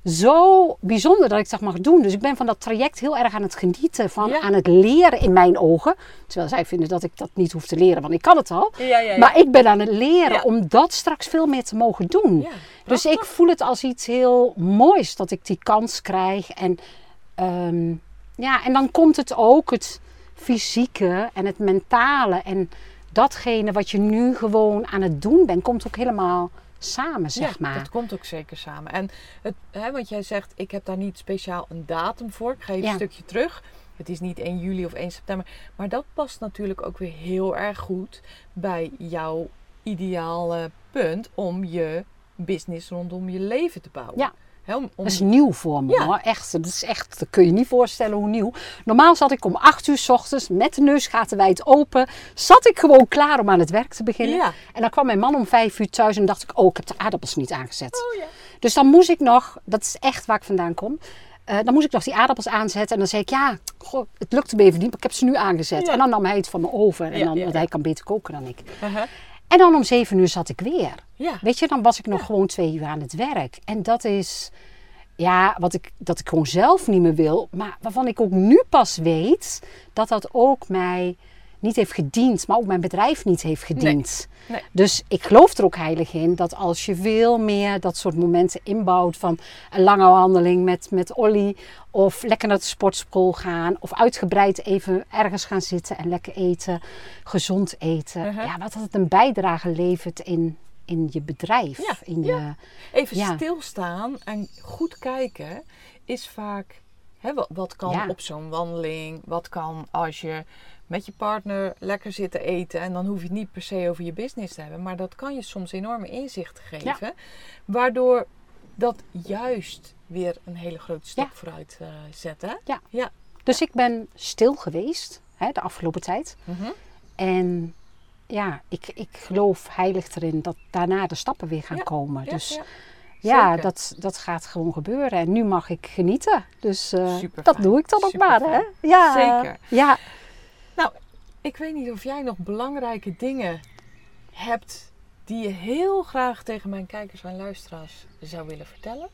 zo bijzonder dat ik dat mag doen. Dus ik ben van dat traject heel erg aan het genieten, van Ja. aan het leren in mijn ogen. Terwijl zij vinden dat ik dat niet hoef te leren, want ik kan het al. Ja, ja, ja. Maar ik ben aan het leren om dat straks veel meer te mogen doen. Dus ik voel het als iets heel moois dat ik die kans krijg. En, ehm, ja, en dan komt het ook, het fysieke en het mentale. En datgene wat je nu gewoon aan het doen bent, komt ook helemaal samen, zeg ja, maar. dat komt ook zeker samen. En het, hè, want jij zegt, ik heb daar niet speciaal een datum voor. Ik ga even Ja. een stukje terug. Het is niet 1 juli of 1 september. Maar dat past natuurlijk ook weer heel erg goed bij jouw ideale punt om je business rondom je leven te bouwen. Ja. Om- om- Dat is nieuw voor me Ja. hoor. Echt, dat is echt, dat kun je niet voorstellen hoe nieuw. Normaal zat ik om 8 uur s ochtends met de neusgaten wijd open. Zat ik gewoon klaar om aan het werk te beginnen. Ja. En dan kwam mijn man om 5 uur thuis en dacht ik, oh ik heb de aardappels niet aangezet. Oh ja. Dus dan moest ik nog, dat is echt waar ik vandaan kom. eh, dan moest ik nog die aardappels aanzetten. En dan zei ik, ja, goh, het lukte me even niet, maar ik heb ze nu aangezet. Ja. En dan nam hij het van me over. En dan, want hij kan beter koken dan ik. Uh-huh. En dan om 7 uur zat ik weer. Ja. Weet je, dan was ik nog gewoon twee uur aan het werk. En dat is, ja, wat ik, dat ik gewoon zelf niet meer wil. Maar waarvan ik ook nu pas weet dat dat ook mij niet heeft gediend. Maar ook mijn bedrijf niet heeft gediend. Nee. Dus ik geloof er ook heilig in dat als je veel meer dat soort momenten inbouwt van een lange wandeling met, met Olly of lekker naar de sportschool gaan of uitgebreid even ergens gaan zitten en lekker eten, gezond eten. Ja, wat dat het een bijdrage levert in, in je bedrijf. Ja, In ja. je, Even Ja. stilstaan en goed kijken is vaak... Hè, wat, wat kan op zo'n wandeling? Wat kan als je met je partner lekker zit te eten? En dan hoef je het niet per se over je business te hebben. Maar dat kan je soms enorme inzichten geven. Waardoor dat juist weer een hele grote stap Ja. vooruit eh zet. Hè? Ja. Ja. Dus ik ben stil geweest hè, de afgelopen tijd. Mhm. En ja, ik, ik geloof heilig erin dat daarna de stappen weer gaan Ja, komen. Dus ja. dat, dat gaat gewoon gebeuren. En nu mag ik genieten. Dus eh, dat doe ik dan ook maar. Hè? Ja, Zeker. Ja, ik weet niet of jij nog belangrijke dingen hebt die je heel graag tegen mijn kijkers en luisteraars zou willen vertellen.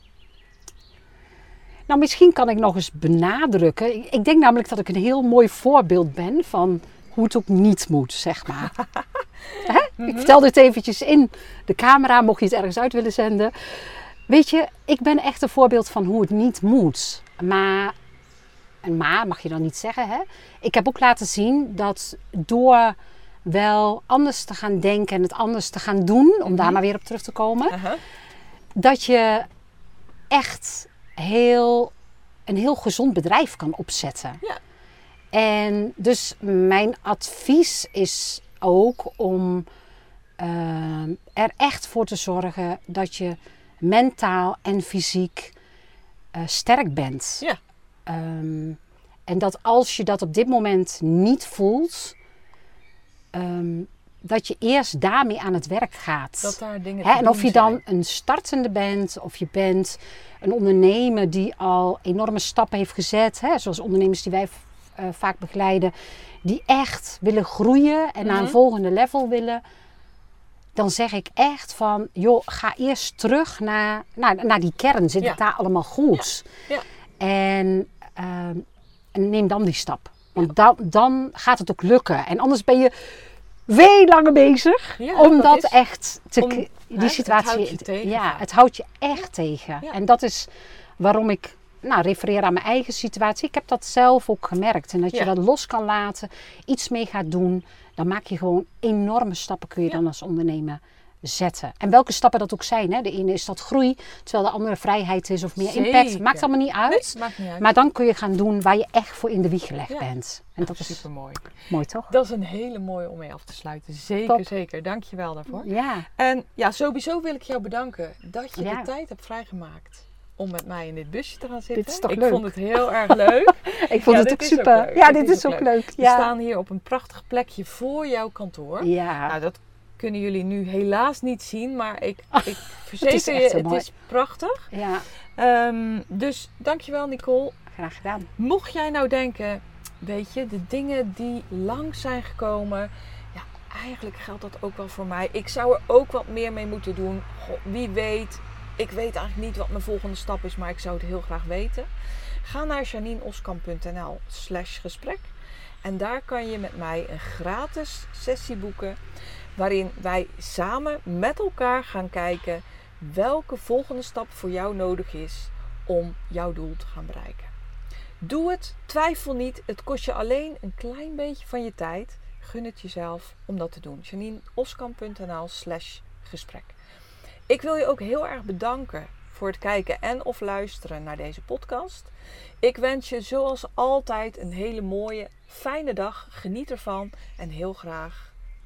nou misschien kan ik nog eens benadrukken. Ik, denk namelijk dat ik een heel mooi voorbeeld ben van hoe het ook niet moet, zeg maar. Hè? Mhm. Ik vertel dit eventjes in de camera, mocht je het ergens uit willen zenden. Weet je, ik ben echt een voorbeeld van hoe het niet moet. Maar, en maar mag je dan niet zeggen, hè? Ik heb ook laten zien dat door wel anders te gaan denken en het anders te gaan doen, om daar maar weer op terug te komen, dat je echt heel, een heel gezond bedrijf kan opzetten. Ja. En dus mijn advies is ook om ehm, er echt voor te zorgen dat je mentaal en fysiek eh, sterk bent. Ja. Ehm, en dat als je dat op dit moment niet voelt, ehm, dat je eerst daarmee aan het werk gaat. Dat daar dingen Hè, en of je dan zijn. een startende bent, of je bent een ondernemer die al enorme stappen heeft gezet, hè, zoals ondernemers die wij eh, vaak begeleiden, die echt willen groeien en naar een Mhm. volgende level willen, dan zeg ik echt van, joh, ga eerst terug naar, naar, naar die kern. Zit Ja. het daar allemaal goed? Ja. En, ehm, en neem dan die stap. Want dan, dan gaat het ook lukken. En anders ben je veel langer bezig Ja, om dat echt te, om- die het situatie houdt weer je te- tegen Ja, het houdt je echt tegen. Ja. En dat is waarom ik nou, refereer aan mijn eigen situatie. Ik heb dat zelf ook gemerkt. En dat je dat los kan laten, iets mee gaat doen, dan maak je gewoon enorme stappen kun je dan als ondernemer zetten. En welke stappen dat ook zijn. Hè? De ene is dat groei, terwijl de andere vrijheid is of meer impact. Maakt allemaal niet uit. Nee, maakt niet uit. Maar dan kun je gaan doen waar je echt voor in de wieg gelegd Ja. bent. En dat is Super mooi. mooi toch? Dat is een hele mooie om mee af te sluiten. Zeker, Top. zeker. Dank je wel daarvoor. Ja, En ja, sowieso wil ik jou bedanken dat je Ja. de tijd hebt vrijgemaakt om met mij in dit busje te gaan zitten. Dit is toch ik leuk? vond het heel erg leuk. ik vond Ja, het ook super. ook ja, Dit dit is ook leuk. We Ja. staan hier op een prachtig plekje voor jouw kantoor. ja. Nou, dat kunnen jullie nu helaas niet zien, maar ik, ik is verzeker je, het mooi. is prachtig. ja, Ehm, dus dankjewel Nicole. graag gedaan. Mocht jij nou denken, weet je, de dingen die lang zijn gekomen, ja, eigenlijk geldt dat ook wel voor mij. Ik zou er ook wat meer mee moeten doen. Goh, wie weet, ik weet eigenlijk niet wat mijn volgende stap is, maar ik zou het heel graag weten. Ga naar janineoskamp.nl slash gesprek en daar kan je met mij een gratis sessie boeken waarin wij samen met elkaar gaan kijken welke volgende stap voor jou nodig is om jouw doel te gaan bereiken. Doe het, twijfel niet. Het kost je alleen een klein beetje van je tijd. Gun het jezelf om dat te doen. JanineOskamp.nl slash gesprek. Ik wil je ook heel erg bedanken voor het kijken en of luisteren naar deze podcast. Ik wens je zoals altijd een hele mooie, fijne dag. Geniet ervan en heel graag